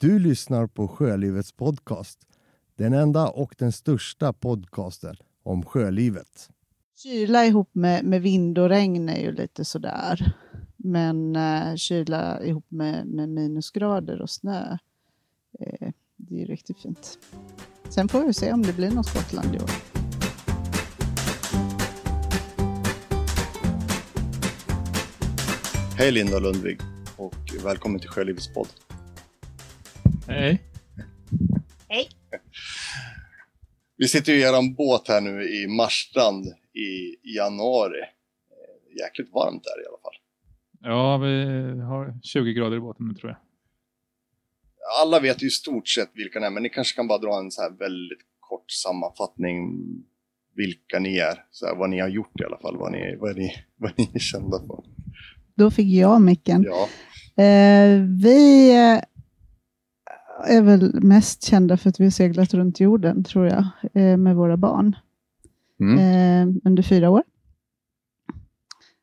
Du lyssnar på Sjölivets podcast. Den enda och den största podcasten om sjölivet. Kyla ihop med, med vind och regn är ju lite sådär. Men eh, kyla ihop med, med minusgrader och snö, eh, det är ju riktigt fint. Sen får vi se om det blir något Skottland i år. Hej Linda Lundvig och välkommen till Sjölivets podd. Hej. Hej. Vi sitter ju i eran båt här nu i Marstrand i januari. Jäkligt varmt där i alla fall. Ja, vi har 20 grader i båten nu tror jag. Alla vet ju i stort sett vilka ni är, men ni kanske kan bara dra en så här väldigt kort sammanfattning vilka ni är, så här, vad ni har gjort i alla fall, vad ni, vad ni, vad ni är kända för. Då fick jag micken. Ja, Eh, vi eh, är väl mest kända för att vi har seglat runt jorden, tror jag, eh, med våra barn Mm. eh, under fyra år.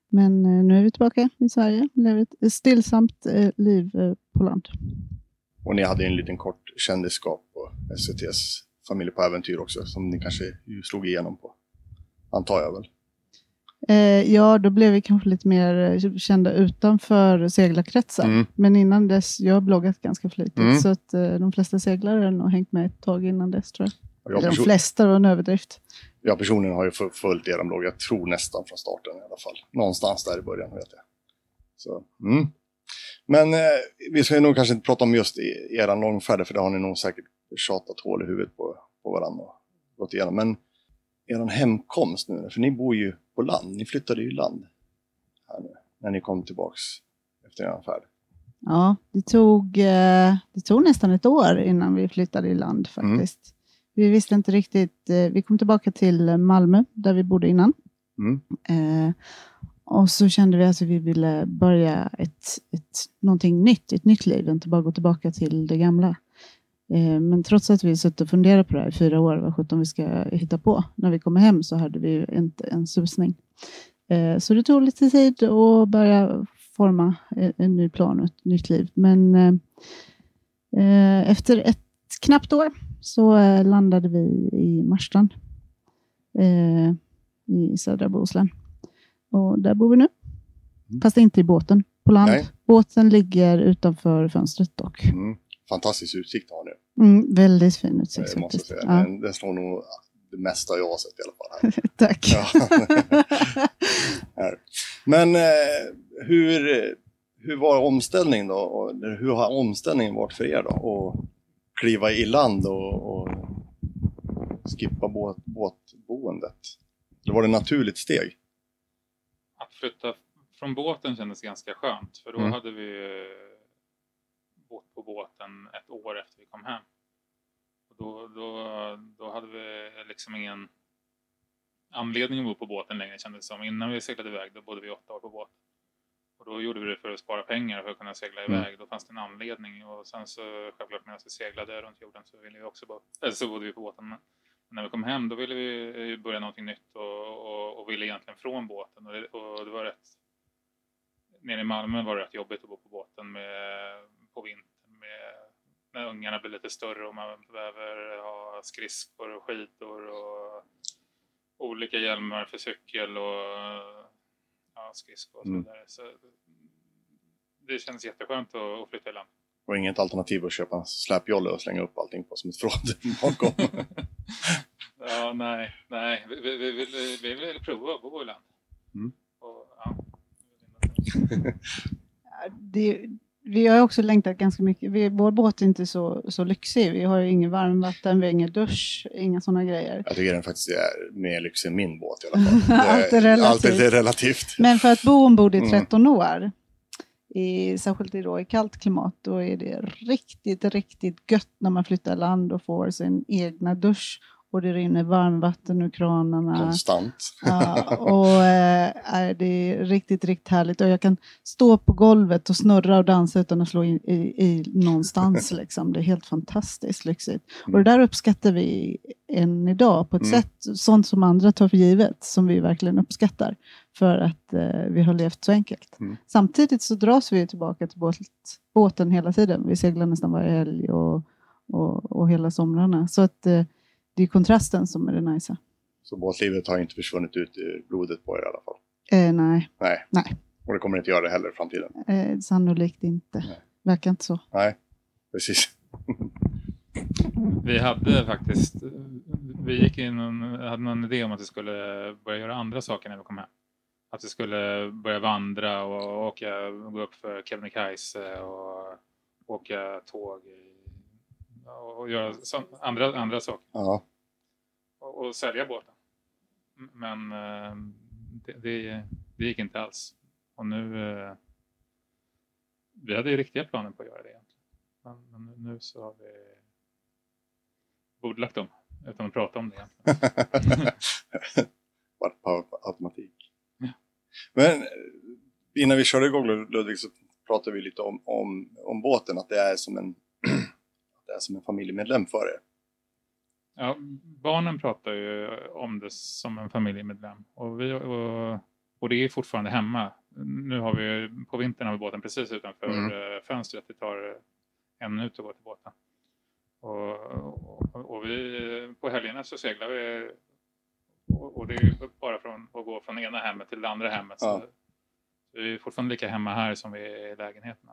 Men eh, nu är vi tillbaka i Sverige, lever ett stillsamt liv på land. och ni hade en liten kort kändisskap på SVTs Familj på äventyr också, som ni kanske slog igenom på. Antar jag väl. Eh, ja, då blev vi kanske lite mer eh, kända utanför seglarkretsar. Mm. Men innan dess, jag har bloggat ganska flitigt, Mm. så att eh, de flesta seglare har nog hängt med ett tag innan dess, tror jag. Jag, de flesta var en överdrift. jag personligen har ju följt er blogg, jag tror nästan från starten i alla fall. Någonstans där i början vet jag. Så, mm. Men eh, vi ska nog kanske inte prata om just i- era långfärder, för det har ni nog säkert tjatat hål i huvudet på, på varandra och gått igenom. Men er hemkomst nu, för ni bor ju på land, ni flyttade ju land här nu, när ni kom tillbaks efter er färd. Ja, det tog, eh, det tog nästan ett år innan vi flyttade i land Mm. faktiskt. Vi visste inte riktigt. Eh, vi kom tillbaka till Malmö, där vi bodde innan. Mm. Eh, och så kände vi att vi ville börja ett, ett, någonting nytt, ett nytt liv, inte bara gå tillbaka till det gamla. Eh, men trots att vi suttit och funderat på det här i fyra år, vad sjutton vi ska hitta på, när vi kommer hem så hade vi inte en susning. Eh, så det tog lite tid att börja forma en, en ny plan och ett nytt liv. Men eh, eh, efter ett knappt år så eh, landade vi i Marstrand eh, i södra Bohuslän. Och där bor vi nu. Mm. Fast inte i båten, på land. Nej. Båten ligger utanför fönstret dock. Mm. Fantastisk utsikt har ni, Mm, väldigt fin utsikt det måste säga. Ja, Den, den slår nog det mesta jag har sett i alla fall. Här. tack. Men eh, hur, hur var omställningen då? Och hur har omställningen varit för er då? Att kliva i land och, och skippa båt, båtboendet? Eller var det ett naturligt steg? Att flytta från båten kändes ganska skönt för då Mm. hade vi eh, bott på båten ett år efter vi kom hem. Och då, då, då hade vi liksom ingen anledning att bo på båten längre kändes det som. Innan vi seglade iväg då bodde vi åtta år på båt. Och då gjorde vi det för att spara pengar för att kunna segla Mm. iväg. Då fanns det en anledning och sen så självklart medan vi seglade runt jorden så ville vi också bo, eller så bodde vi på båten. Men när vi kom hem då ville vi börja någonting nytt och, och, och ville egentligen från båten. Och det, och det var rätt... Nere i Malmö var det rätt jobbigt att bo på båten med, på vintern med, när ungarna blir lite större och man behöver ha skridskor och skidor och olika hjälmar för cykel och ja, skridskor och så Mm. vidare. Så det känns jätteskönt att, att flytta i land. Och inget alternativ att köpa en släpjolle och slänga upp allting på som ett förråd bakom. ja, nej, nej. Vi, vi, vi, vill, vi vill prova att bo i land. Mm. Och, ja. Det, vi har också längtat ganska mycket. Vi, vår båt är inte så, så lyxig. Vi har ju ingen varmvatten, vi har ingen dusch, inga sådana grejer. Jag tycker den faktiskt är mer lyxig än min båt i alla fall. Allt är relativt. Allt är relativt. Men för att bo ombord i Mm. 13 år, i, särskilt i, då, i kallt klimat, då är det riktigt, riktigt gött när man flyttar land och får sin egna dusch och det rinner varmvatten ur kranarna. Konstant. Ja, och eh, det är riktigt, riktigt härligt. Och jag kan stå på golvet och snurra och dansa utan att slå in i, i någonstans. Liksom. Det är helt fantastiskt lyxigt. Och det där uppskattar vi än idag på ett Mm. sätt, sånt som andra tar för givet, som vi verkligen uppskattar. För att eh, vi har levt så enkelt. Mm. Samtidigt så dras vi tillbaka till båt, båten hela tiden. Vi seglar nästan varje helg och, och, och hela somrarna. Så att eh, det är kontrasten som är det nice. Så båtlivet har inte försvunnit ut ur blodet på er i alla fall. Eh, nej, Nej. Nej. Och det kommer inte göra det heller i framtiden. eh, sannolikt inte. Nej. Verkar inte så. Nej, precis. Vi hade faktiskt, vi gick in och hade någon idé om att vi skulle börja göra andra saker när vi kom hem. Att vi skulle börja vandra och åka, gå upp för Kebnekaise och åka tåg i, och göra andra, andra saker. Ja, Och, och sälja båten. Men eh, det, det, det gick inte alls. Och nu, eh, vi hade ju riktiga planer på att göra det egentligen. Men, men nu så har vi bordlagt dem utan att prata om det egentligen. bara på automatik. Ja. Men innan vi körde igång Ludvig så pratade vi lite om, om, om båten, att det är som en, som en familjemedlem för er. Ja, barnen pratar ju om det som en familjemedlem. Och, vi, och, och det är fortfarande hemma. Nu har vi på vintern har vi båten precis utanför Mm. eh, fönstret. Det tar en minut att gå till båten. Och, och, och vi, på helgerna så seglar vi. Och, och det är ju bara från att gå från ena hemmet till det andra hemmet. Ja. Så vi är fortfarande lika hemma här som vi är i lägenheten.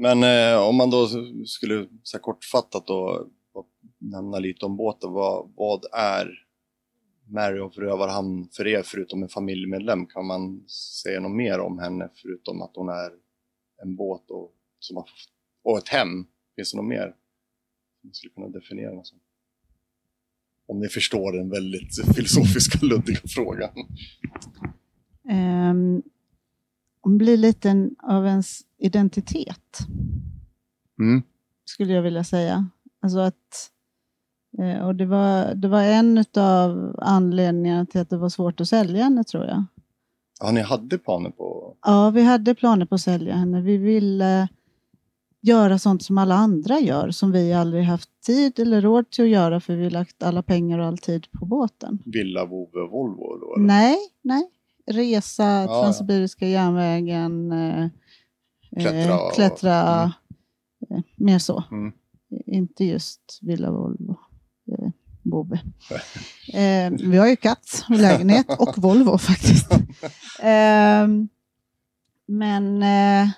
Men eh, om man då skulle så här kortfattat då nämna lite om båten, vad, vad är Mary of Rövarhamn för er förutom en familjemedlem? Kan man säga något mer om henne förutom att hon är en båt och, som har, och ett hem? Finns det något mer man skulle kunna definiera? Något sånt? Om ni förstår den väldigt filosofiska luddiga frågan. Um, blir lite av ens identitet, Mm. skulle jag vilja säga. Alltså att, eh, och det var, det var en av anledningarna till att det var svårt att sälja henne, tror jag. Ja, ni hade planer på... Ja, vi hade planer på att sälja henne. Vi ville göra sånt som alla andra gör, som vi aldrig haft tid eller råd till att göra, för vi har lagt alla pengar och all tid på båten. Villa, Vove, Volvo då? Eller? Nej, nej. Resa, ja. Transsibiriska järnvägen, eh, Klättra eh, och- klättra mm. eh, mer så. Mm. Inte just Villa Volvo. Eh, Bobbe. Eh, vi har ju katt och lägenhet och Volvo faktiskt. Eh, men eh,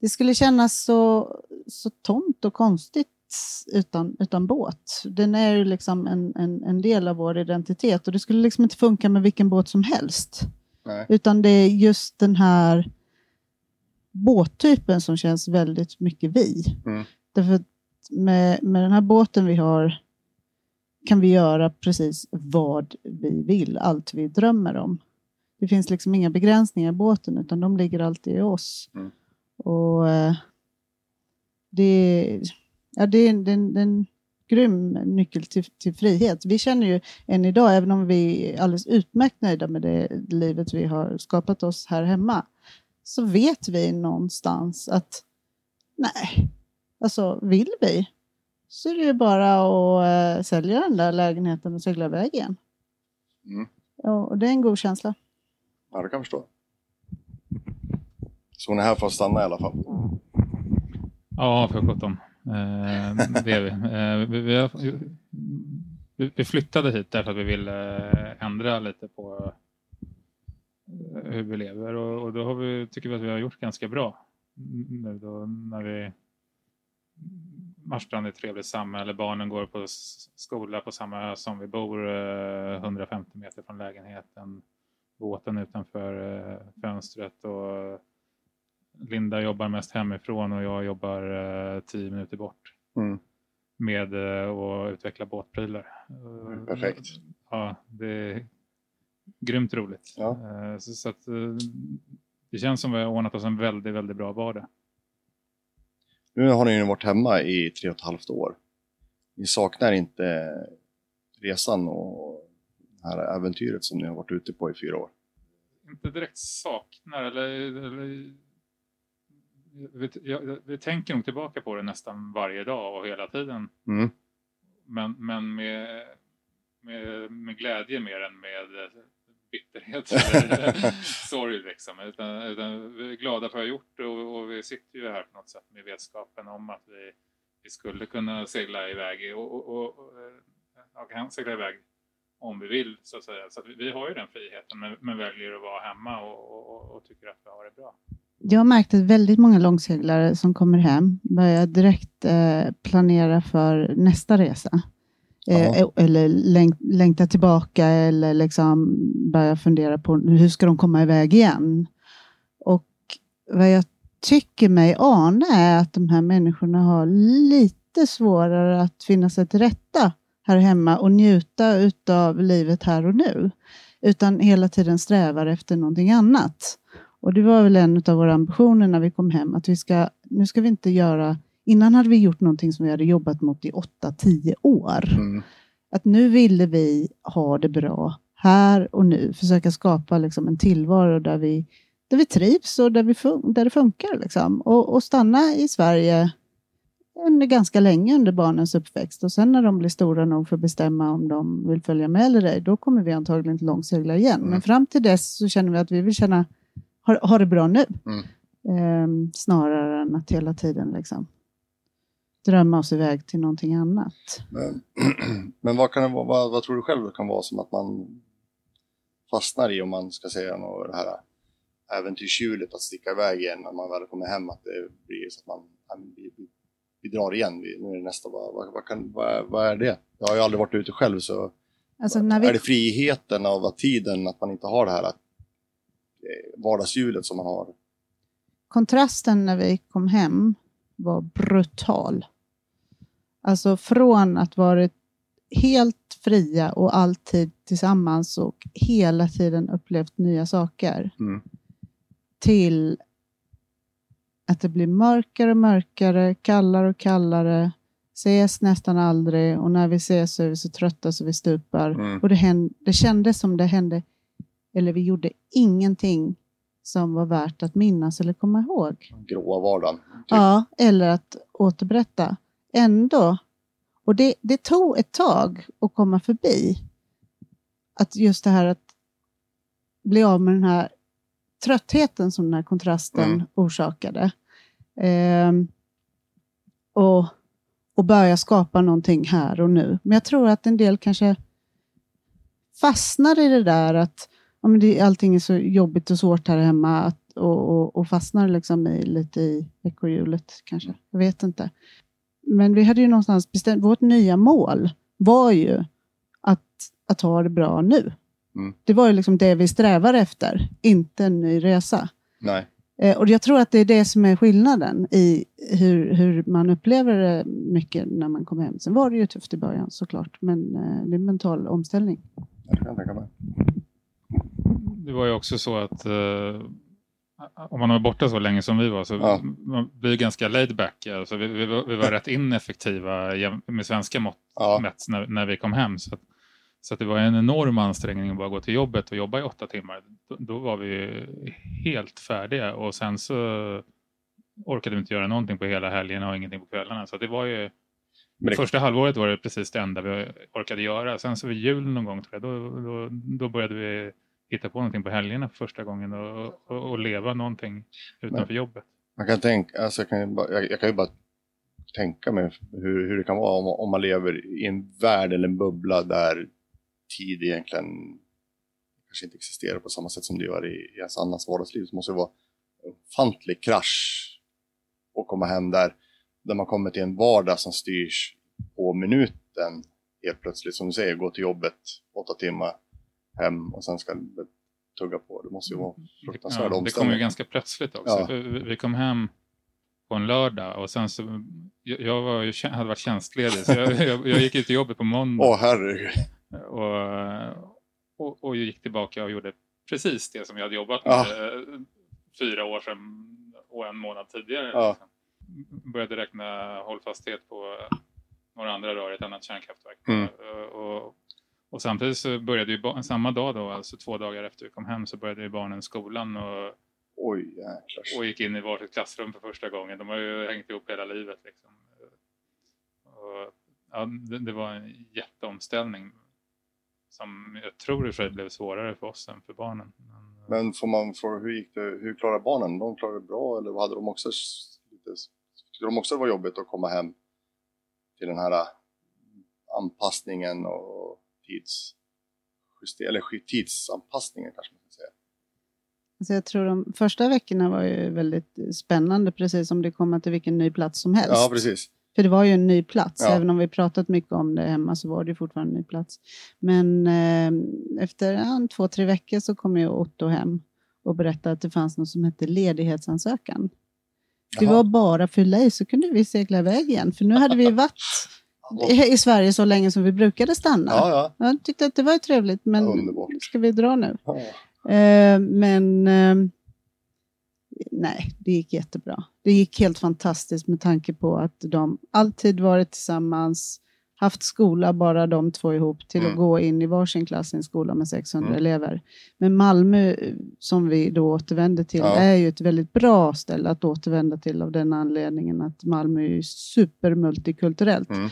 det skulle kännas så, så tomt och konstigt utan, utan båt. Den är ju liksom en, en, en del av vår identitet och det skulle liksom inte funka med vilken båt som helst. Nej. Utan det är just den här båttypen som känns väldigt mycket vi. Mm. Därför med, med den här båten vi har kan vi göra precis vad vi vill, allt vi drömmer om. Det finns liksom inga begränsningar i båten utan de ligger alltid i oss. Mm. Och eh, det, ja, det, är en- en- en grym nyckel till, till frihet. Vi känner ju än idag, även om vi är alldeles utmärkt nöjda med det livet vi har skapat oss här hemma, så vet vi någonstans att nej, alltså vill vi så är det ju bara att eh, sälja den där lägenheten och segla iväg igen. Mm. Ja, och det är en god känsla. Ja, det kan jag förstå. Så hon är här för att stanna i alla fall. Ja, för sjutton. Eh, det är vi. Eh, vi, vi, har, vi. Flyttade hit därför att vi ville eh, ändra lite på hur vi lever och, och då har vi, tycker vi att vi har gjort ganska bra. Nu då när vi Marstrand är ett trevligt samhälle, barnen går på skola på samma ö som vi bor, 150 meter från lägenheten, båten utanför fönstret och Linda jobbar mest hemifrån och jag jobbar eh, tio minuter bort Mm. med eh, att utveckla båtprylar. Eh, Perfekt. Ja, det är grymt roligt. Ja. Eh, Så, så att, det känns som vi har ordnat oss en väldigt, väldigt bra vardag. Nu har ni ju varit hemma i tre och ett halvt år. Ni saknar inte resan och det här äventyret som ni har varit ute på i fyra år? Inte direkt saknar eller, eller vi, jag, vi tänker nog tillbaka på det nästan varje dag och hela tiden. Mm. Men, men med, med, med glädje mer än med bitterhet eller sorg. Liksom. Utan, utan vi är glada för att ha gjort det och, och, vi sitter ju här på något sätt med vetskapen om att vi, vi skulle kunna segla iväg och, och, och, och kan segla iväg om vi vill så att säga. Så att vi, vi har ju den friheten men, men väljer att vara hemma och, och, tycker att vi har det bra. Jag har märkt att väldigt många långseglare som kommer hem börjar direkt eh, planera för nästa resa. Eh, eller läng längta tillbaka eller liksom börja fundera på hur ska de komma iväg igen. Och vad jag tycker mig ana är att de här människorna har lite svårare att finna sig till rätta här hemma och njuta utav livet här och nu. Utan hela tiden strävar efter någonting annat. Och det var väl en av våra ambitioner när vi kom hem att vi ska, nu ska vi inte göra Innan hade vi gjort någonting som vi hade jobbat mot i 8-10 år. Mm. Att nu ville vi ha det bra här och nu. Försöka skapa liksom en tillvaro där vi, där vi trivs och där, vi där det funkar. Liksom. Och, och stanna i Sverige under ganska länge under barnens uppväxt. Och sen när de blir stora nog för att bestämma om de vill följa med eller ej, då kommer vi antagligen till långsegla igen. Mm. Men fram till dess så känner vi att vi vill känna, ha, ha det bra nu. Mm. Eh, snarare än att hela tiden liksom drömma oss iväg till någonting annat. Men, men vad, kan det, vad, vad tror du själv det kan vara som att man fastnar i, om man ska säga något, det här äventyrshjulet att sticka iväg igen när man väl kommer hem, att det blir så att man, vi, vi, vi drar igen, vi, nu är det nästa, vad, vad, vad, kan, vad, är det? Jag har ju aldrig varit ute själv så alltså, vi... är det friheten av att tiden, att man inte har det här att, vardagshjulet som man har? Kontrasten när vi kom hem var brutal. Alltså från att vara helt fria och alltid tillsammans och hela tiden upplevt nya saker. Mm. Till att det blir mörkare och mörkare, kallare och kallare, ses nästan aldrig och när vi ses så är vi så trötta så vi stupar. Mm. Och det, hände, det kändes som det hände, eller vi gjorde ingenting som var värt att minnas eller komma ihåg. Gråa vardagen. Typ. Ja, eller att återberätta. Ändå, och det, det tog ett tag att komma förbi att just det här att bli av med den här tröttheten som den här kontrasten mm. orsakade. Eh, och, och börja skapa någonting här och nu. Men jag tror att en del kanske fastnar i det där att ja, men det, allting är så jobbigt och svårt här hemma att, och, och, och fastnar liksom i, lite i ekorrhjulet kanske. Jag vet inte. Men vi hade ju någonstans bestämt, vårt nya mål var ju att, att ha det bra nu. Mm. Det var ju liksom det vi strävar efter, inte en ny resa. Nej. Eh, och jag tror att det är det som är skillnaden i hur, hur man upplever det mycket när man kommer hem. Sen var det ju tufft i början såklart, men eh, det är en mental omställning. Jag kan tänka mig det var ju också så att uh, om man var borta så länge som vi var så ja. man blir ganska laid back. Alltså vi, vi, var, vi var rätt ineffektiva med svenska mått ja. mätt när, när vi kom hem. Så, att, så att det var en enorm ansträngning att bara gå till jobbet och jobba i åtta timmar. Då, då var vi helt färdiga och sen så orkade vi inte göra någonting på hela helgen och ingenting på kvällarna. Så det var ju det... Första halvåret var det precis det enda vi orkade göra. Sen så vid jul någon gång tror jag, då, då, då började vi hitta på någonting på helgerna för första gången och, och, och leva någonting utanför Men, jobbet. Man kan tänka, alltså jag, kan ju bara, jag, jag kan ju bara tänka mig hur, hur det kan vara om, om man lever i en värld eller en bubbla där tid egentligen kanske inte existerar på samma sätt som det gör i, i ens annans vardagsliv. Så måste det vara en ofantlig krasch att komma hem där, där man kommer till en vardag som styrs på minuten helt plötsligt, som du säger, gå till jobbet åtta timmar, hem och sen ska tugga på. Det måste ju vara fruktansvärd ja, Det kom ju ganska plötsligt också. Ja. Vi kom hem på en lördag och sen så, jag var ju, hade varit tjänstledig så jag, jag, jag gick ut till jobbet på måndag. Åh herregud. Och, och, och gick tillbaka och gjorde precis det som jag hade jobbat med ja. fyra år sedan och en månad tidigare. Ja. Liksom. Började räkna hållfasthet på några andra rör i ett annat kärnkraftverk. Mm. Och, och och samtidigt så började ju samma dag då, alltså två dagar efter vi kom hem, så började ju barnen skolan och, Oj, jäklar. och gick in i varsitt klassrum för första gången. De har ju hängt ihop hela livet liksom. Och, ja, det, det var en jätteomställning som jag tror i och för sig blev svårare för oss än för barnen. Men, Men får man fråga, hur gick det, hur klarade barnen? De klarade det bra eller hade de också lite, tyckte de också det var jobbigt att komma hem till den här äh, anpassningen och tids, eller tidsanpassningen kanske man ska säga. Alltså jag tror de första veckorna var ju väldigt spännande, precis som det kommer till vilken ny plats som helst. Ja, precis. För det var ju en ny plats, Ja. även om vi pratat mycket om det hemma så var det fortfarande en ny plats. Men eh, efter ja, två, tre veckor så kom ju Otto hem och berättade att det fanns något som hette ledighetsansökan. Det Jaha. var bara fylla i så kunde vi segla iväg igen, för nu hade vi varit i Sverige så länge som vi brukade stanna. Ja, ja. Jag tyckte att det var trevligt, men Underbart. ska vi dra nu? ja. Eh, men eh, nej, det gick jättebra. Det gick helt fantastiskt med tanke på att de alltid varit tillsammans, haft skola bara de två ihop till att Mm. gå in i varsin klass i en skola med 600 Mm. elever. Men Malmö, eh, som vi då återvände till, Ja. är ju ett väldigt bra ställe att återvända till av den anledningen att Malmö är supermultikulturellt. Mm.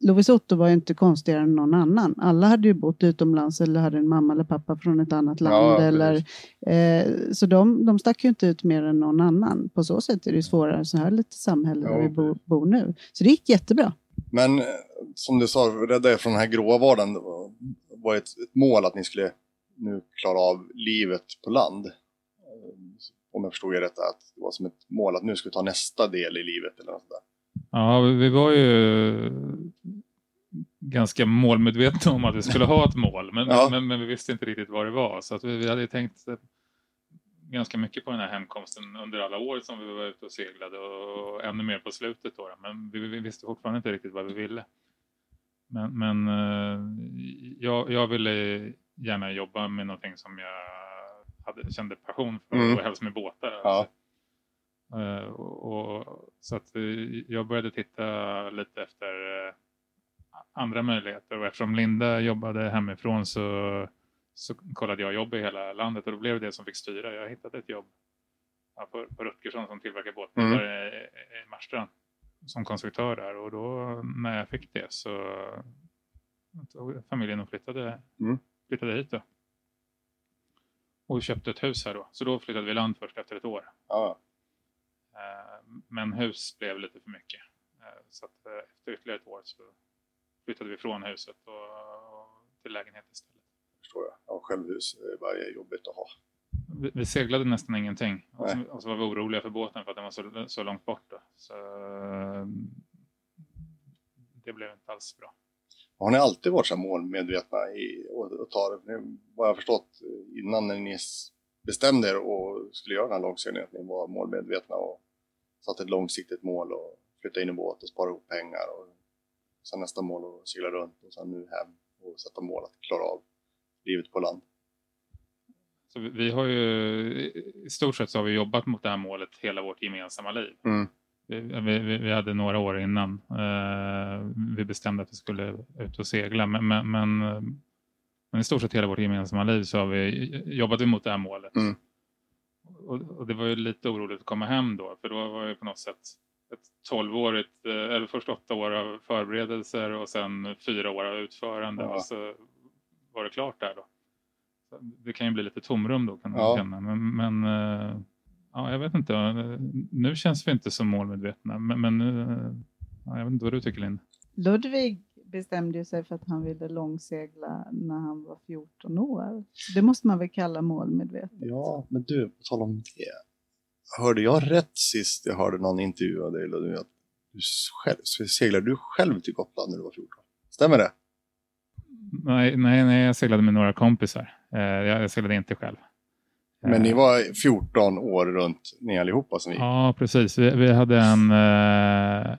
Lovis Otto var ju inte konstigare än någon annan. Alla hade ju bott utomlands eller hade en mamma eller pappa från ett annat land. Ja, eller, eh, så de, de stack ju inte ut mer än någon annan. På så sätt är det ju svårare så här lite samhälle Ja, där vi bo, bor nu. Så det gick jättebra. Men eh, som du sa, rädda er från den här gråa vardagen. Var- ett, ett mål att ni skulle nu klara av livet på land. Eh, Om jag förstod er rätt, att det var som ett mål att nu ska vi ta nästa del i livet eller något sånt där. Ja, vi- var ju ganska målmedvetna om att vi skulle ha ett mål, men, Ja. men, men vi visste inte riktigt vad det var. Så att vi, vi hade tänkt ganska mycket på den här hemkomsten under alla år som vi var ute och seglade och ännu mer på slutet. Då, men vi, vi visste fortfarande inte riktigt vad vi ville. Men, men eh, jag, jag ville gärna jobba med någonting som jag hade, kände passion för, Mm. och helst med båtar. Ja. Eh, och, och, så att eh, jag började titta lite efter andra möjligheter och eftersom Linda jobbade hemifrån så, så kollade jag jobb i hela landet och då blev det det som fick styra. Jag hittade ett jobb på, på Rutgersson som tillverkar båtar Mm. i, i Marstrand som konstruktör där och då när jag fick det så tog familjen och flyttade, Mm. flyttade hit då. Och köpte ett hus här då. Så då flyttade vi land först efter ett år. Ja, Eh, Men hus blev lite för mycket. Eh, Så att eh, efter ytterligare ett år så flyttade vi från huset och till lägenhet istället. Förstår jag. Ja, självhus är bara jobbigt att ha. Vi, vi seglade nästan ingenting. Och så, och så var vi oroliga för båten för att den var så, så långt bort. Då. Så, eh, det blev inte alls bra. Har ni alltid varit så målmedvetna i och ta det? Vad jag förstått innan när ni bestämde er och skulle göra den här långseglingen, att ni var målmedvetna och satte ett långsiktigt mål och flytta in i båt och spara ihop pengar och sen nästa mål och segla runt och sen nu hem och sätta mål att klara av livet på land. Så vi, har ju, I stort sett så har vi jobbat mot det här målet hela vårt gemensamma liv. Mm. Vi, vi, vi- hade några år innan eh, vi bestämde att vi skulle ut och segla. Men, men, men, men i stort sett hela vårt gemensamma liv så har vi jobbat mot det här målet. Mm. Och, och det var ju lite oroligt att komma hem då. För då var det på något sätt ett tolvårigt, eh, eller först åtta år av förberedelser och sen fyra år av utförande. Ja. Och så var det klart där då. Det kan ju bli lite tomrum då kan man Ja. känna. Men, men eh, ja, jag vet inte. Nu känns vi inte så målmedvetna. Men, men eh, ja, jag vet inte vad du tycker Linn. Ludvig bestämde ju sig för att han ville långsegla när han var 14 år. Det måste man väl kalla målmedvetet. Ja, men du, på tal om det. Hörde jag rätt sist jag hörde någon intervjua dig Ludvig, att du själv, seglade du själv till Gotland när du var 14? Stämmer det? Nej, nej, nej, jag seglade med några kompisar. Eh, jag, jag seglade inte själv. Men ni Eh, var 14 år runt, ni allihopa som gick? Ja, precis. Vi, vi hade en, eh,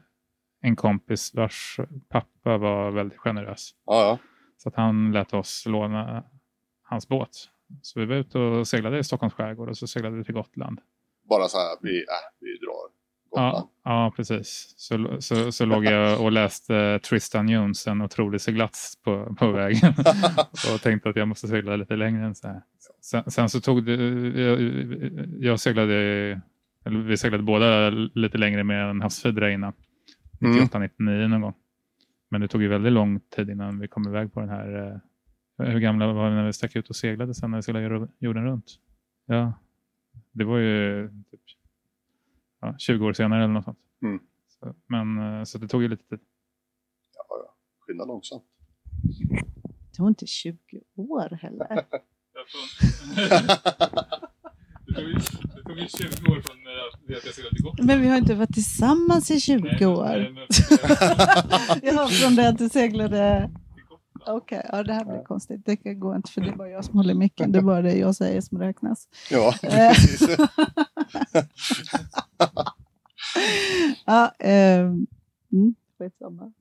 en kompis vars pappa var väldigt generös. Ja, ja. Så att han lät oss låna hans båt. Så vi var ute och seglade i Stockholms skärgård och så seglade vi till Gotland. Bara så här, vi, äh, vi drar. Gotland. Ja, ja precis. Så, så, så låg jag och läste Tristan Jones, en otrolig seglats på, på vägen. och tänkte att jag måste segla lite längre än så här. Sen, sen så tog det, jag, jag seglade, eller vi seglade båda lite längre med en havsfidra innan. 98, 99 någon gång. Men det tog ju väldigt lång tid innan vi kom iväg på den här. Eh, hur gamla var vi när vi stack ut och seglade sen när vi seglade jorden runt? Ja, det var ju typ, ja, 20 år senare eller något sånt. Mm. Så, men eh, så det tog ju lite tid. Ja, ja. Skynda långsamt. Det tog inte 20 år heller. det, tog ju, det tog ju 20 år från det att jag seglade till Gotland. Men vi har inte varit tillsammans i 20 Nej, år. nej, men- Ja, från det att du seglade... Okej, ja, det här blir konstigt. Det kan gå inte för det är bara jag som håller micken. Det är bara det jag säger som räknas. Ja, Eh. precis. Ja, eh, mm, skitsamma.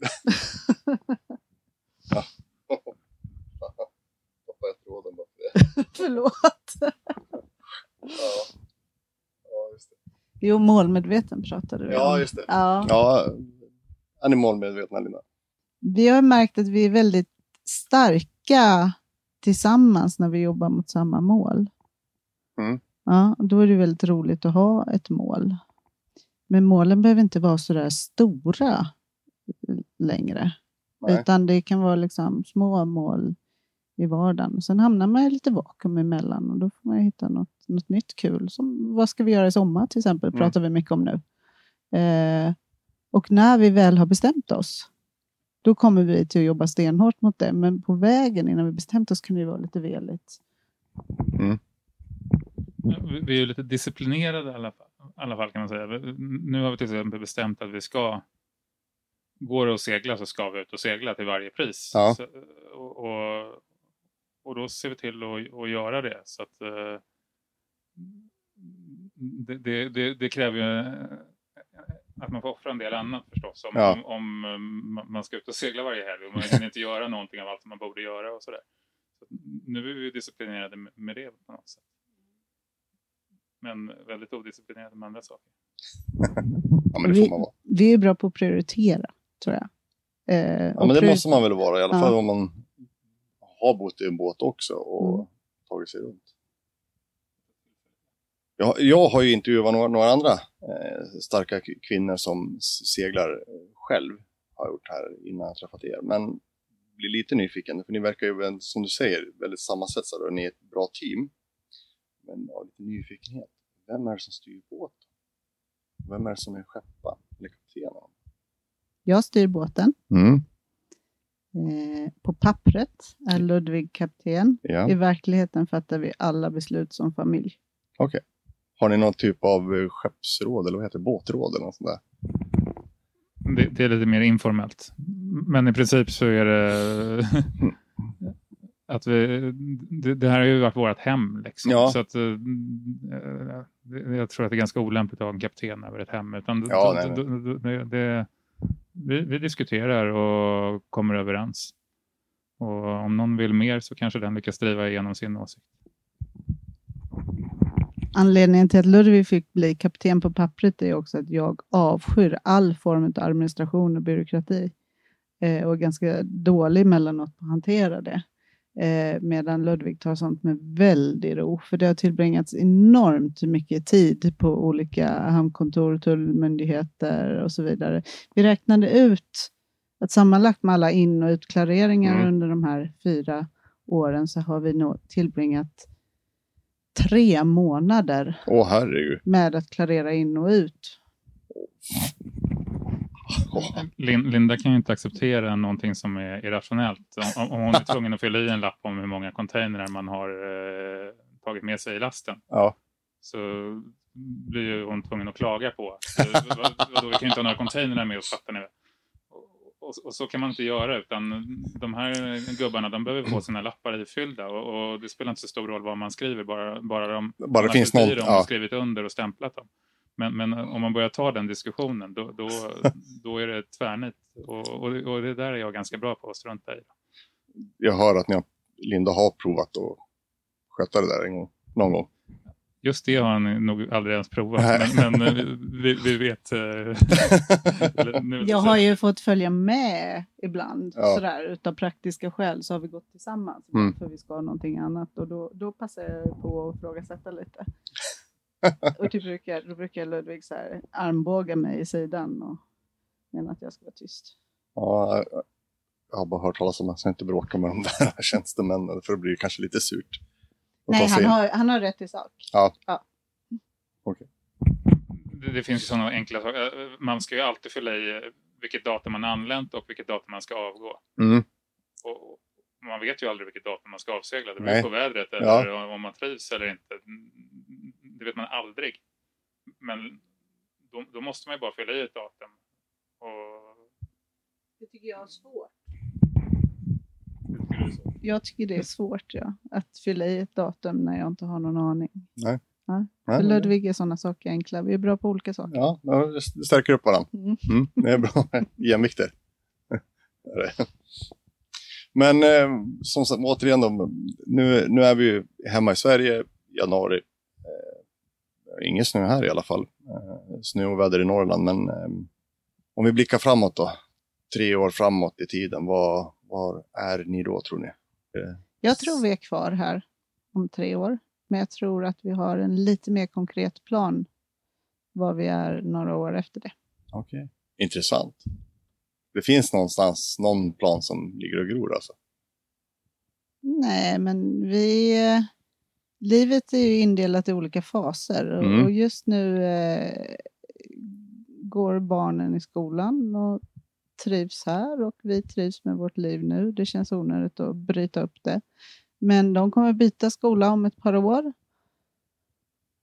Tappade jag tråden bara för det. Förlåt. Ja. ja, just det. Jo, målmedveten pratade du Ja, om. just det. Ja. Ja, är ni målmedvetna Linda? Vi har märkt att vi är väldigt starka tillsammans när vi jobbar mot samma mål. Mm. Ja, då är det väldigt roligt att ha ett mål. Men målen behöver inte vara så där stora längre. Nej. Utan det kan vara liksom små mål i vardagen. Sen hamnar man i lite vakuum emellan och då får man hitta något, något nytt kul. Som vad ska vi göra i sommar till exempel, Mm. pratar vi mycket om nu. Eh, och när vi väl har bestämt oss, då kommer vi till att jobba stenhårt mot det. Men på vägen innan vi bestämt oss kan det vara lite veligt. Ja, vi- är ju lite disciplinerade i alla alla fall kan man säga. Nu har vi till exempel bestämt att vi ska, går det att segla så ska vi ut och segla till varje pris. Ja. Så, och, och, och då ser vi till att, att göra det. Så att, eh, det, det, det, det kräver ju eh, att man får offra en del annat förstås. Om, Ja. om, om eh, man ska ut och segla varje helg och man kan inte göra någonting av allt man borde göra och sådär. Så nu är vi disciplinerade med det på något sätt. Men väldigt odisciplinerade med andra saker. Ja, men det Vi- får man vara. Vi är bra på att prioritera, tror jag. Eh, Ja, men det måste man väl vara i alla Ja. fall om man har bott i en båt också och Mm. tagit sig runt. Jag, jag har ju intervjuat några, några andra eh, starka kvinnor som seglar själv, har jag gjort här innan jag träffat er. Men blir lite nyfiken, för ni verkar ju, som du säger, väldigt sammansvetsade och ni är ett bra team. Men ja, lite nyfikenhet. Vem är det som styr båten? Vem är det som är skeppa eller kapten? Jag styr båten. Mm. Eh, på pappret är Ludvig kapten. Ja. I verkligheten fattar vi alla beslut som familj. Har ni någon typ av eh, skeppsråd eller vad heter det? båtråd eller något sånt där? Det, det är lite mer informellt. Men i princip så är det att vi, det, det här har ju varit vårt hem. Liksom. Ja. Så att, eh, det- jag tror att det är ganska olämpligt att ha en kapten över ett hem. Utan Ja, det, nej, det, det, vi, vi diskuterar och kommer överens. Och om någon vill mer så kanske den lyckas driva igenom sin åsikt. Anledningen till att Ludvig fick bli kapten på pappret är också att jag avskyr all form av administration och byråkrati. Eh, och är ganska dålig mellanåt på att hantera det. Eh, medan Ludvig tar sånt med väldig ro. För det har tillbringats enormt mycket tid på olika hamnkontor, tullmyndigheter och så vidare. Vi räknade ut att sammanlagt med alla in och utklareringar Mm. under de här fyra åren så har vi nog tillbringat tre månader Åh med att klarera in och ut. Linda kan ju inte acceptera någonting som är irrationellt. Om, om hon är tvungen att fylla i en lapp om hur många containrar man har eh, tagit med sig i lasten. Ja. Så blir ju hon tvungen att klaga på vadå, vi kan ju inte ha några containrar med oss, fattar ni väl? Och, så kan man inte göra utan de här gubbarna de behöver få sina lappar ifyllda och, och det spelar inte så stor roll vad man skriver bara, bara de Bara det finns någon. Ja. skrivit under och stämplat dem. Men, men om man börjar ta den diskussionen då, då, då är det tvärnit. Och, och, det- och det där är jag ganska bra på att strunta i. Jag hör att ni har, Linda har provat att sköta det där en gång, någon gång. Just det har han nog aldrig ens provat, men, men eh, vi, vi vet... eh, Jag har ju fått följa med ibland Ja. sådär utav praktiska skäl så har vi gått tillsammans Mm. för vi ska ha någonting annat och då, då passar jag på att ifrågasätta lite. och typ brukar, då brukar Ludvig så här armbåga mig i sidan och mena att jag ska vara tyst. Ja, jag har bara hört talas om att jag inte bråka med de där tjänstemännen för det blir kanske lite surt. Nej, han har, han har rätt i sak. det, det finns ju sådana enkla saker. Man ska ju alltid fylla i eh, vilket datum man anlänt och vilket datum man ska avgå. Mm. Och och man vet ju aldrig vilket datum man ska avsegla. Det beror på vädret eller om man trivs eller inte. Vet man aldrig. Men då, då måste man ju bara fylla i ett datum. Och Det tycker jag är svårt. Jag tycker det är svårt ja, att fylla i ett datum när jag inte har någon aning. Nej. Ja. Nej, För Ludvig är sådana saker enkla. Vi är bra på olika saker. Ja, det stärker upp varandra. Mm. Mm, det är bra. Jämvikter. Men eh, som sagt, återigen då, nu, nu är vi ju hemma i Sverige, januari. Eh, ingen snö här i alla fall. Eh, snö och väder i Norrland, men eh, om vi blickar framåt då, tre år framåt i tiden, var, var är ni då tror ni? Jag tror vi är kvar här om tre år. Men jag tror att vi har en lite mer konkret plan var vi är några år efter det. Okej. Intressant. Det finns någonstans någon plan som ligger och gror alltså? Nej, men vi... Livet är ju indelat i olika faser Mm. och just nu eh, går barnen i skolan och trivs här och vi trivs med vårt liv nu. Det känns onödigt att bryta upp det. Men de kommer byta skola om ett par år.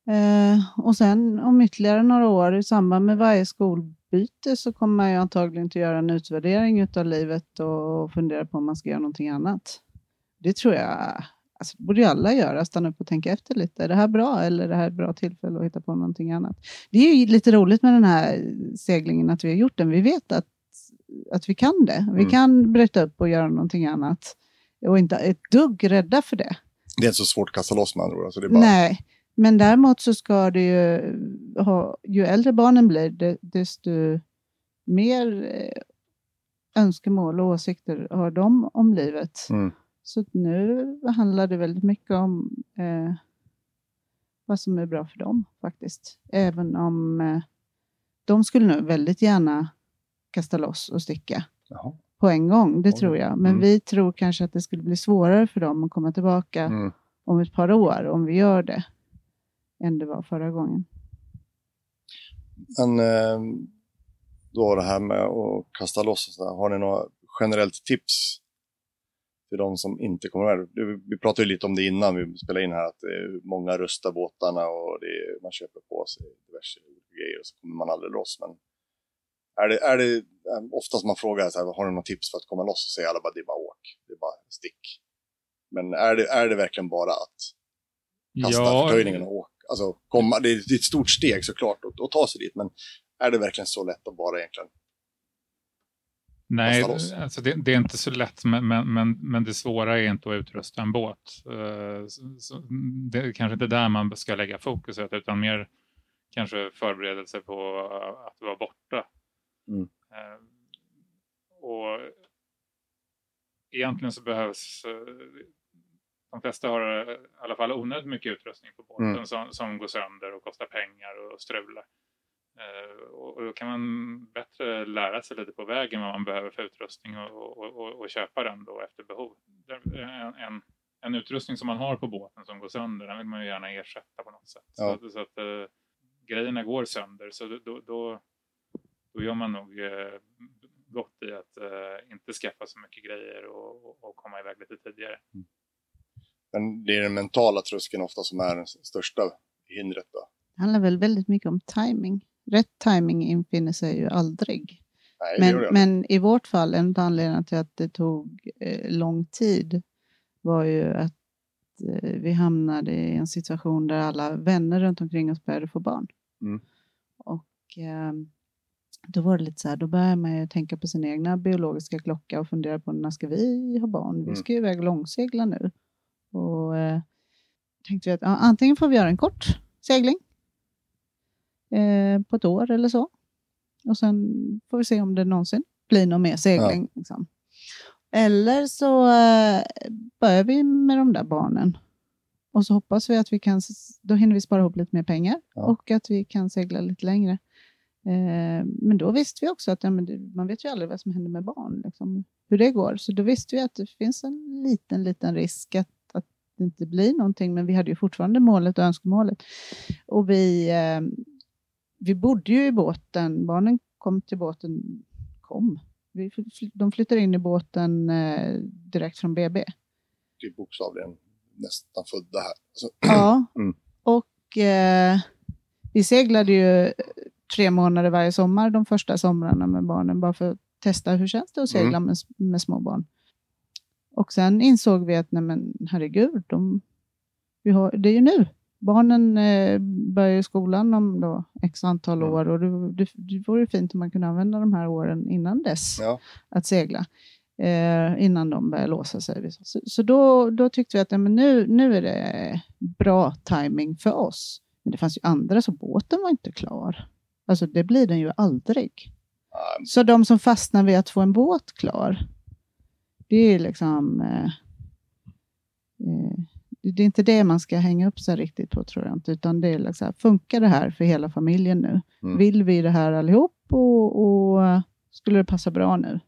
Eh, och sen om ytterligare några år i samband med varje skolbyte så kommer man ju antagligen att göra en utvärdering av livet och fundera på om man ska göra någonting annat. Det tror jag, alltså det borde ju alla göra, stanna upp och tänka efter lite. Är det här bra eller är det här ett bra tillfälle att hitta på någonting annat? Det är ju lite roligt med den här seglingen att vi har gjort den. Vi vet att, att vi kan det. Vi Mm. kan bryta upp och göra någonting annat. Och inte ett dugg rädda för det. Det är inte så svårt att kasta loss med andra ord. Alltså det är bara... Nej, men däremot så ska det ju ha, ju äldre barnen blir, de- desto mer eh, önskemål och åsikter har de om livet. Mm. Så nu handlar det väldigt mycket om eh, vad som är bra för dem faktiskt. Även om eh, de skulle nog väldigt gärna kasta loss och sticka Jaha. på en gång, det Oj. tror jag. Men Mm. vi tror kanske att det skulle bli svårare för dem att komma tillbaka Mm. om ett par år, om vi gör det, än det var förra gången. Men eh, då det här med att kasta loss och sådär, har ni några generellt tips till de som inte kommer med? Vi pratade ju lite om det innan vi spelade in här, att är många rustar båtarna och är, man köper på sig diverse grejer och så kommer man aldrig loss. Men är det, är det eh, oftast man frågar så här, har ni några tips för att komma loss? Så säger alla bara, det är bara åk, det är bara stick. Men är det, är det verkligen bara att kasta Ja, förtöjningen och åka. Alltså, komma, det, är, det är ett stort steg såklart att, att ta sig dit, men är det verkligen så lätt att bara egentligen? Nej, alltså det, det är inte så lätt, men, men, men, det svåra är inte att utrusta en båt. Eh, Så, så, det är kanske inte där man ska lägga fokuset, utan mer kanske förberedelse på att vara borta. Mm. Eh, Och egentligen så behövs eh, de flesta har i alla fall onödigt mycket utrustning på båten Mm. som, som går sönder och kostar pengar och strular. Eh, och, då kan man bättre lära sig lite på vägen vad man behöver för utrustning och, och, och, och köpa den då efter behov. En, en, en utrustning som man har på båten som går sönder, den vill man ju gärna ersätta på något sätt. Ja. Så, att- så att eh, grejerna går sönder, så då, då, då, då gör man nog eh, gott i att eh, inte skaffa så mycket grejer och, och, och komma iväg lite tidigare. Men det är den mentala tröskeln ofta som är det största hindret. Då. Det handlar väl väldigt mycket om timing. Rätt timing infinner sig ju aldrig. Nej, det gör det Men, men i vårt fall, en av anledningarna till att det tog eh, lång tid var ju att eh, vi hamnade i en situation där alla vänner runt omkring oss började få barn. Mm. Och eh, då var det lite så här, då börjar man ju tänka på sin egna biologiska klocka och fundera på när ska vi ha barn? Vi Mm. ska ju iväg och långsegla nu. Och eh, tänkte vi att ja, antingen får vi göra en kort segling eh, på ett år eller så. Och sen får vi se om det någonsin blir någon mer segling. Liksom. Eller så eh, börjar vi med de där barnen. Och så hoppas vi att vi kan, då hinner vi spara ihop lite mer pengar Ja. och att vi kan segla lite längre. Eh, men då visste vi också att ja, man vet ju aldrig vad som händer med barn, liksom, hur det går. Så då visste vi att det finns en liten, liten risk att, att det inte blir någonting, men vi hade ju fortfarande målet och önskemålet. Och vi, eh, vi bodde ju i båten, barnen kom till båten, kom. Vi, de flyttade in i båten eh, direkt från BB. Typ bokstavligen nästan födda här. Så, Ja, Mm. och eh, vi seglade ju tre månader varje sommar de första somrarna med barnen bara för att testa hur känns det att segla med, med små barn. Och sen insåg vi att nej men herregud, de, vi har, det är ju nu. Barnen eh, börjar i skolan om då x antal Mm. år och det, det, vore ju fint om man kunde använda de här åren innan dess ja. att segla. Eh, innan de börjar låsa sig. Så, så då, då tyckte vi att ja, men nu, nu är det bra timing för oss. Men det fanns ju andra, så båten var inte klar. Alltså det blir den ju aldrig. Ja, Så de som fastnar vid att få en båt klar, det är liksom... Eh, eh, det är inte det man ska hänga upp sig riktigt på tror jag inte, utan det är liksom, funkar det här för hela familjen nu? Mm. Vill vi det här allihop och, och skulle det passa bra nu?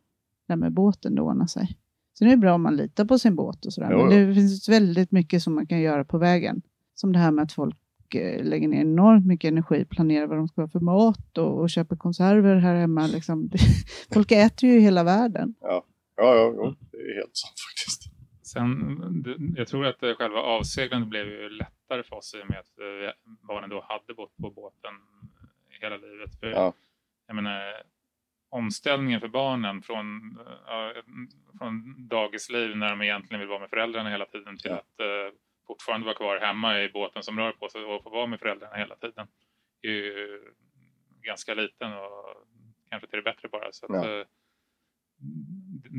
Det med båten det ordnar sig. Är det bra om man litar på sin båt och sådär, Jo, men det finns väldigt mycket som man kan göra på vägen. Som det här med att folk eh, lägger ner enormt mycket energi, planerar vad de ska ha för mat och, och köper konserver här hemma. Liksom. Folk äter ju i hela världen. ja, ja, jo, det är helt sant faktiskt. Sen, jag tror att eh, själva avseglandet blev ju lättare för oss i och med att eh, barnen då hade bott på båten hela livet. För, Ja. Jag menar, omställningen för barnen från, eh, från dagisliv när de egentligen vill vara med föräldrarna hela tiden till Ja. att eh, fortfarande vara kvar hemma i båten som rör på sig och få vara med föräldrarna hela tiden. är ju ganska liten och kanske till det bättre bara. Så att, Ja. eh,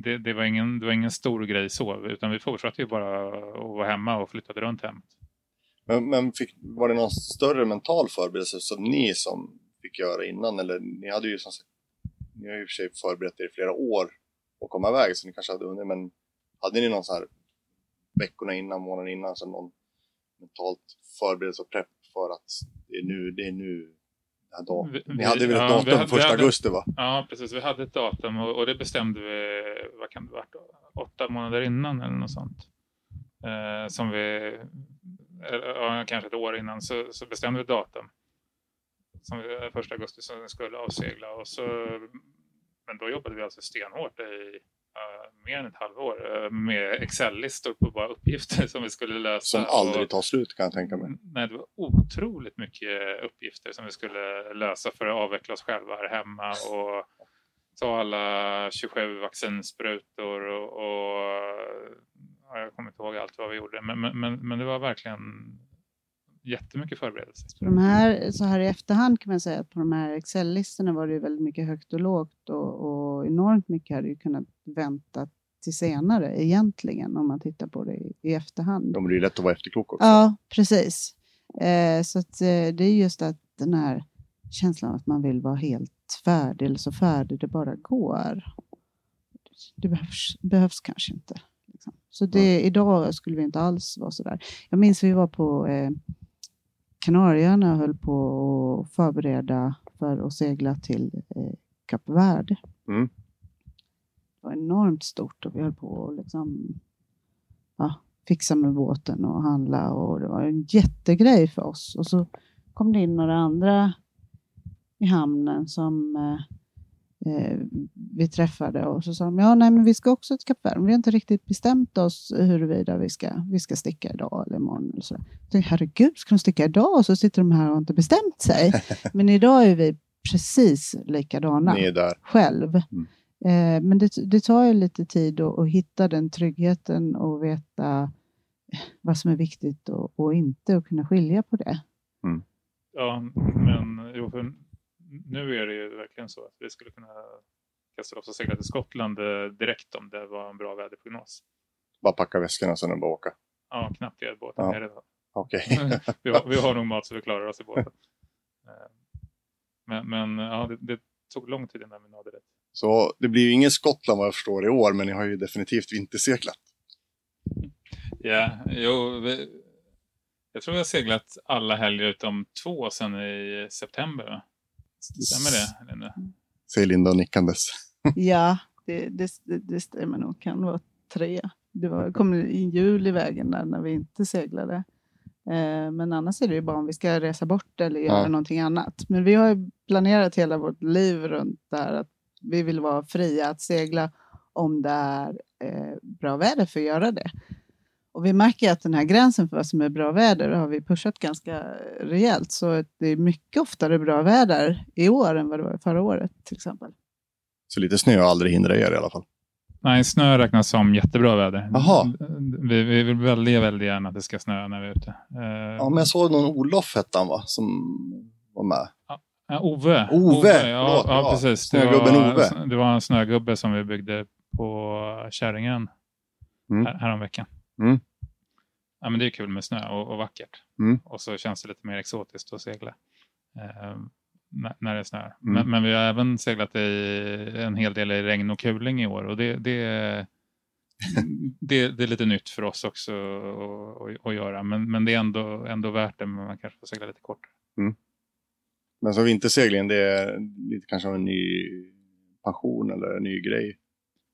det, det, var ingen, det var ingen stor grej så, utan vi fortsatte ju bara att vara hemma och flyttade runt hemmet. Men, men fick, var det någon större mental förberedelse som ni som fick göra innan? Eller ni hade ju som sagt, ni har ju i och för sig förberett er i flera år att komma iväg så ni kanske hade hunnit, men hade ni någon så här veckorna innan, månaden innan, så någon mentalt förberedelse och prepp för att det är nu, det är nu, vi- Ni hade väl ett ja, datum hade- första hade- augusti va? Ja, precis. Vi hade ett datum och, och det bestämde vi, vad kan det varit, åtta månader innan eller något sånt. Eh, som vi, eller, ja, kanske ett år innan, så, så bestämde vi ett datum. Som vi, första augusti som vi skulle avsegla. Och så, men då jobbade vi alltså stenhårt i eh, mer än ett halvår eh, med Excel-listor på bara uppgifter som vi skulle lösa. Som aldrig tar slut kan jag tänka mig. Nej, det var otroligt mycket uppgifter som vi skulle lösa för att avveckla oss själva här hemma och ta alla 27 vaccinsprutor och, och ja, jag kommer inte ihåg allt vad vi gjorde, men, men, men det var verkligen jättemycket förberedelser. På de här, så här i efterhand kan man säga att på de här Excel-listorna var det ju väldigt mycket högt och lågt och, och enormt mycket hade ju kunnat vänta till senare egentligen om man tittar på det i, i efterhand. De blir ju lätt att vara efterklok också. Ja, precis. Eh, så att, eh, det är just att den här känslan av att man vill vara helt färdig eller så färdig det bara går. Det behövs, behövs kanske inte. Liksom. Så det, idag skulle vi inte alls vara så där. Jag minns vi var på eh, Kanarieöarna höll på att förbereda för att segla till eh, Kap Verde. Mm. Det var enormt stort och vi höll på att liksom, ja, fixa med båten och handla och det var en jättegrej för oss. Och så kom det in några andra i hamnen som eh, vi träffade och så sa de, ja nej men vi ska också till Kap Verde, vi har inte riktigt bestämt oss huruvida vi ska, vi ska sticka idag eller imorgon. Eller så. Jag tänkte, herregud, ska de sticka idag? Och så sitter de här och har inte bestämt sig. men idag är vi precis likadana Ni är där. själv. Mm. Eh, men det, det tar ju lite tid att, att hitta den tryggheten och veta vad som är viktigt och, och inte och kunna skilja på det. Ja, men jo, för nu är det ju verkligen så att vi skulle kunna kasta oss och segla till Skottland eh, direkt om det var en bra väderprognos. Bara packa väskorna och sen bara åka. Ja, knappt är båten Ja. då. Okej. vi, har, vi har nog mat så vi klarar oss i båten. Eh, Men, men ja, det, det tog lång tid innan vi nådde det. Så det blir ju ingen Skottland vad jag förstår i år, men ni har ju definitivt vinterseglat. Ja, jo, vi, jag tror vi har seglat alla helger utom två sedan i september. Stämmer det, Linda? Säger Linda nickandes. Ja, det, det, det, det stämmer nog. Kan vara tre. Det var, kom en jul i vägen där när vi inte seglade. Eh, men annars är det ju bara om vi ska resa bort eller göra Ja. någonting annat. Men vi har ju planerat hela vårt liv runt det här att vi vill vara fria att segla om det är eh, bra väder för att göra det. Och vi märker att den här gränsen för vad som är bra väder har vi pushat ganska rejält. Så att det är mycket oftare bra väder i år än vad det var förra året till exempel. Så lite snö har aldrig hindrat er i alla fall. Nej, snö räknas som jättebra väder. Jaha. Vi, vi vill väldigt, väldigt gärna att det ska snöa när vi är ute. Eh, Ja, men jag såg någon Olof hette han va? Som var med. Ja, Ove. Ove, ja, förlåt, ja, ja. precis. Det Snögubben var, Ove. Det var en snögubbe som vi byggde på Käringön Mm. här, häromveckan. Mm. Ja, men det är kul med snö och, och vackert. Mm. Och så känns det lite mer exotiskt att segla eh, när, när det snöar. Mm. Men, men vi har även seglat i en hel del i regn och kuling i år och det, det, det, det är lite nytt för oss också att, göra. Men, men det är ändå, ändå värt det, men man kanske får segla lite kortare. Men som vinterseglingen, det är lite kanske en ny pension eller en ny grej.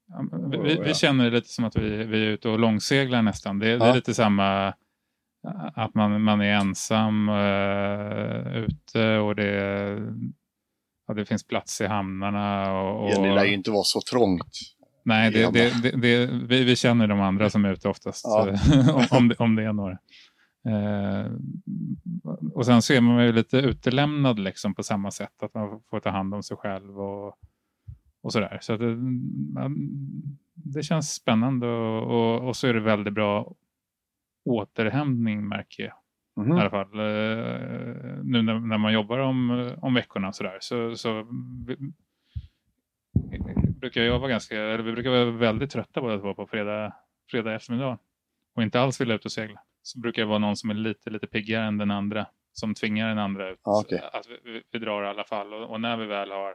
Ja, vi, vi, ja. känner det lite som att vi, vi är ute och långseglar nästan. Det, det är Ja. lite samma att man, man är ensam uh, ute och det, ja, det finns plats i hamnarna. Och, och, Jenny lär ju inte vara så trångt. nej, det, Ja, det, det, det, vi, vi känner de andra som är ute oftast, Ja. om, om, det, om det är några. Eh, och sen så är man ju lite utelämnad liksom på samma sätt, att man får ta hand om sig själv och, och sådär. Så att det, det känns spännande och, och, och så är det väldigt bra återhämtning märker jag i Mhm. alla fall. Eh, nu när, när man jobbar om, om veckorna sådär så, så vi, brukar jag vara ganska, eller vi brukar vara väldigt trötta båda två på fredag, fredag eftermiddag och inte alls vilja ut och segla. Så brukar jag vara någon som är lite, lite piggare än den andra som tvingar den andra ut. Ja, okej. Att vi, vi, vi drar i alla fall och, och när vi väl har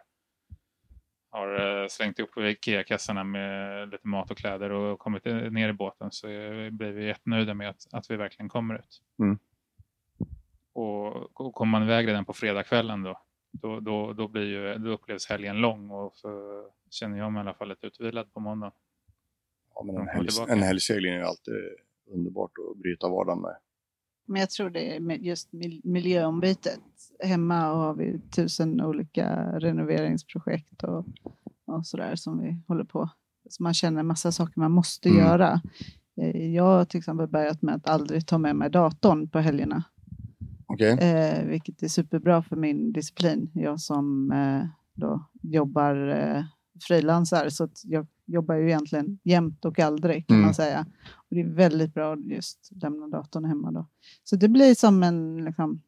har eh, slängt ihop Ikea-kassarna med lite mat och kläder och kommit ner i båten så blir vi jättenöjda med att, att vi verkligen kommer ut. Mm. Och, och kommer man iväg redan på fredagskvällen då, då, då, då, blir ju, då upplevs helgen lång och så känner jag mig i alla fall lite utvilad på måndag. Ja, men helg, en helgsegling är ju alltid underbart att bryta vardagen med. Men jag tror det är just mil- miljöombytet. Hemma har vi tusen olika renoveringsprojekt och, och sådär som vi håller på. Så man känner massa saker man måste Mm. göra. Eh, Jag har till exempel börjat med att aldrig ta med mig datorn på helgerna. Okej? Eh, vilket är superbra för min disciplin. Jag som eh, då jobbar eh, frilansar så jag jobbar ju egentligen jämt och aldrig kan Mm. man säga. Och det är väldigt bra att just lämna datorn hemma då. Så det blir som en, liksom,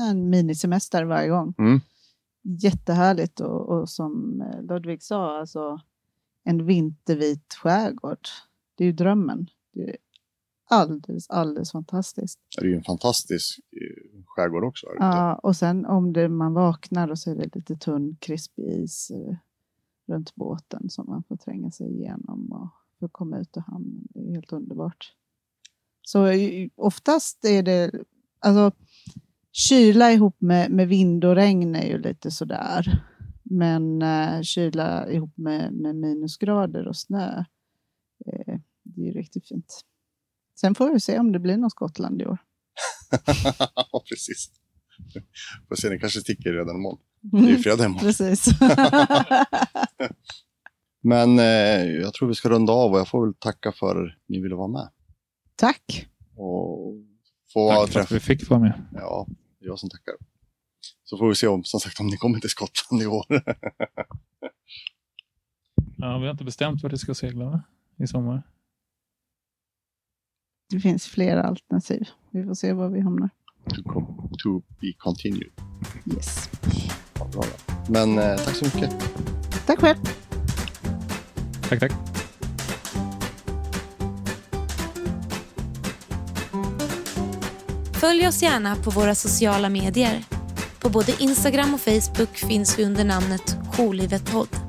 en minisemester varje gång. Mm. Jättehärligt och, och som eh, Ludvig sa, alltså en vintervit skärgård. Det är ju drömmen. Det är alldeles, alldeles fantastiskt. Det är ju en fantastisk eh, skärgård också. Ja, och sen om det, man vaknar och så är det lite tunn krispig is eh, runt båten som man får tränga sig igenom och få komma ut hamnen. Det är helt underbart. Så eh, oftast är det, alltså kyla ihop med, med vind och regn är ju lite sådär. Men eh, kyla ihop med, med minusgrader och snö, eh, det är ju riktigt fint. Sen får vi se om det blir något Skottland i år. Ja, precis. Får se, den kanske sticker redan imorgon. Det är ju fredag imorgon. Precis. Men eh, jag tror vi ska runda av och jag får väl tacka för att ni ville vara med. Tack. Och få Tack för att vi fick vara med. Ja, det är jag som tackar. Så får vi se om, som sagt, om ni kommer till Skottland i år. Ja, vi har inte bestämt vart vi ska segla va? i sommar. Det finns flera alternativ. Vi får se var vi hamnar. to, to be continued. Yes. Ja, bra då. Men eh, tack så mycket. Tack själv. Tack, tack. Följ oss gärna på våra sociala medier. På både Instagram och Facebook finns vi under namnet Jourlivet podd.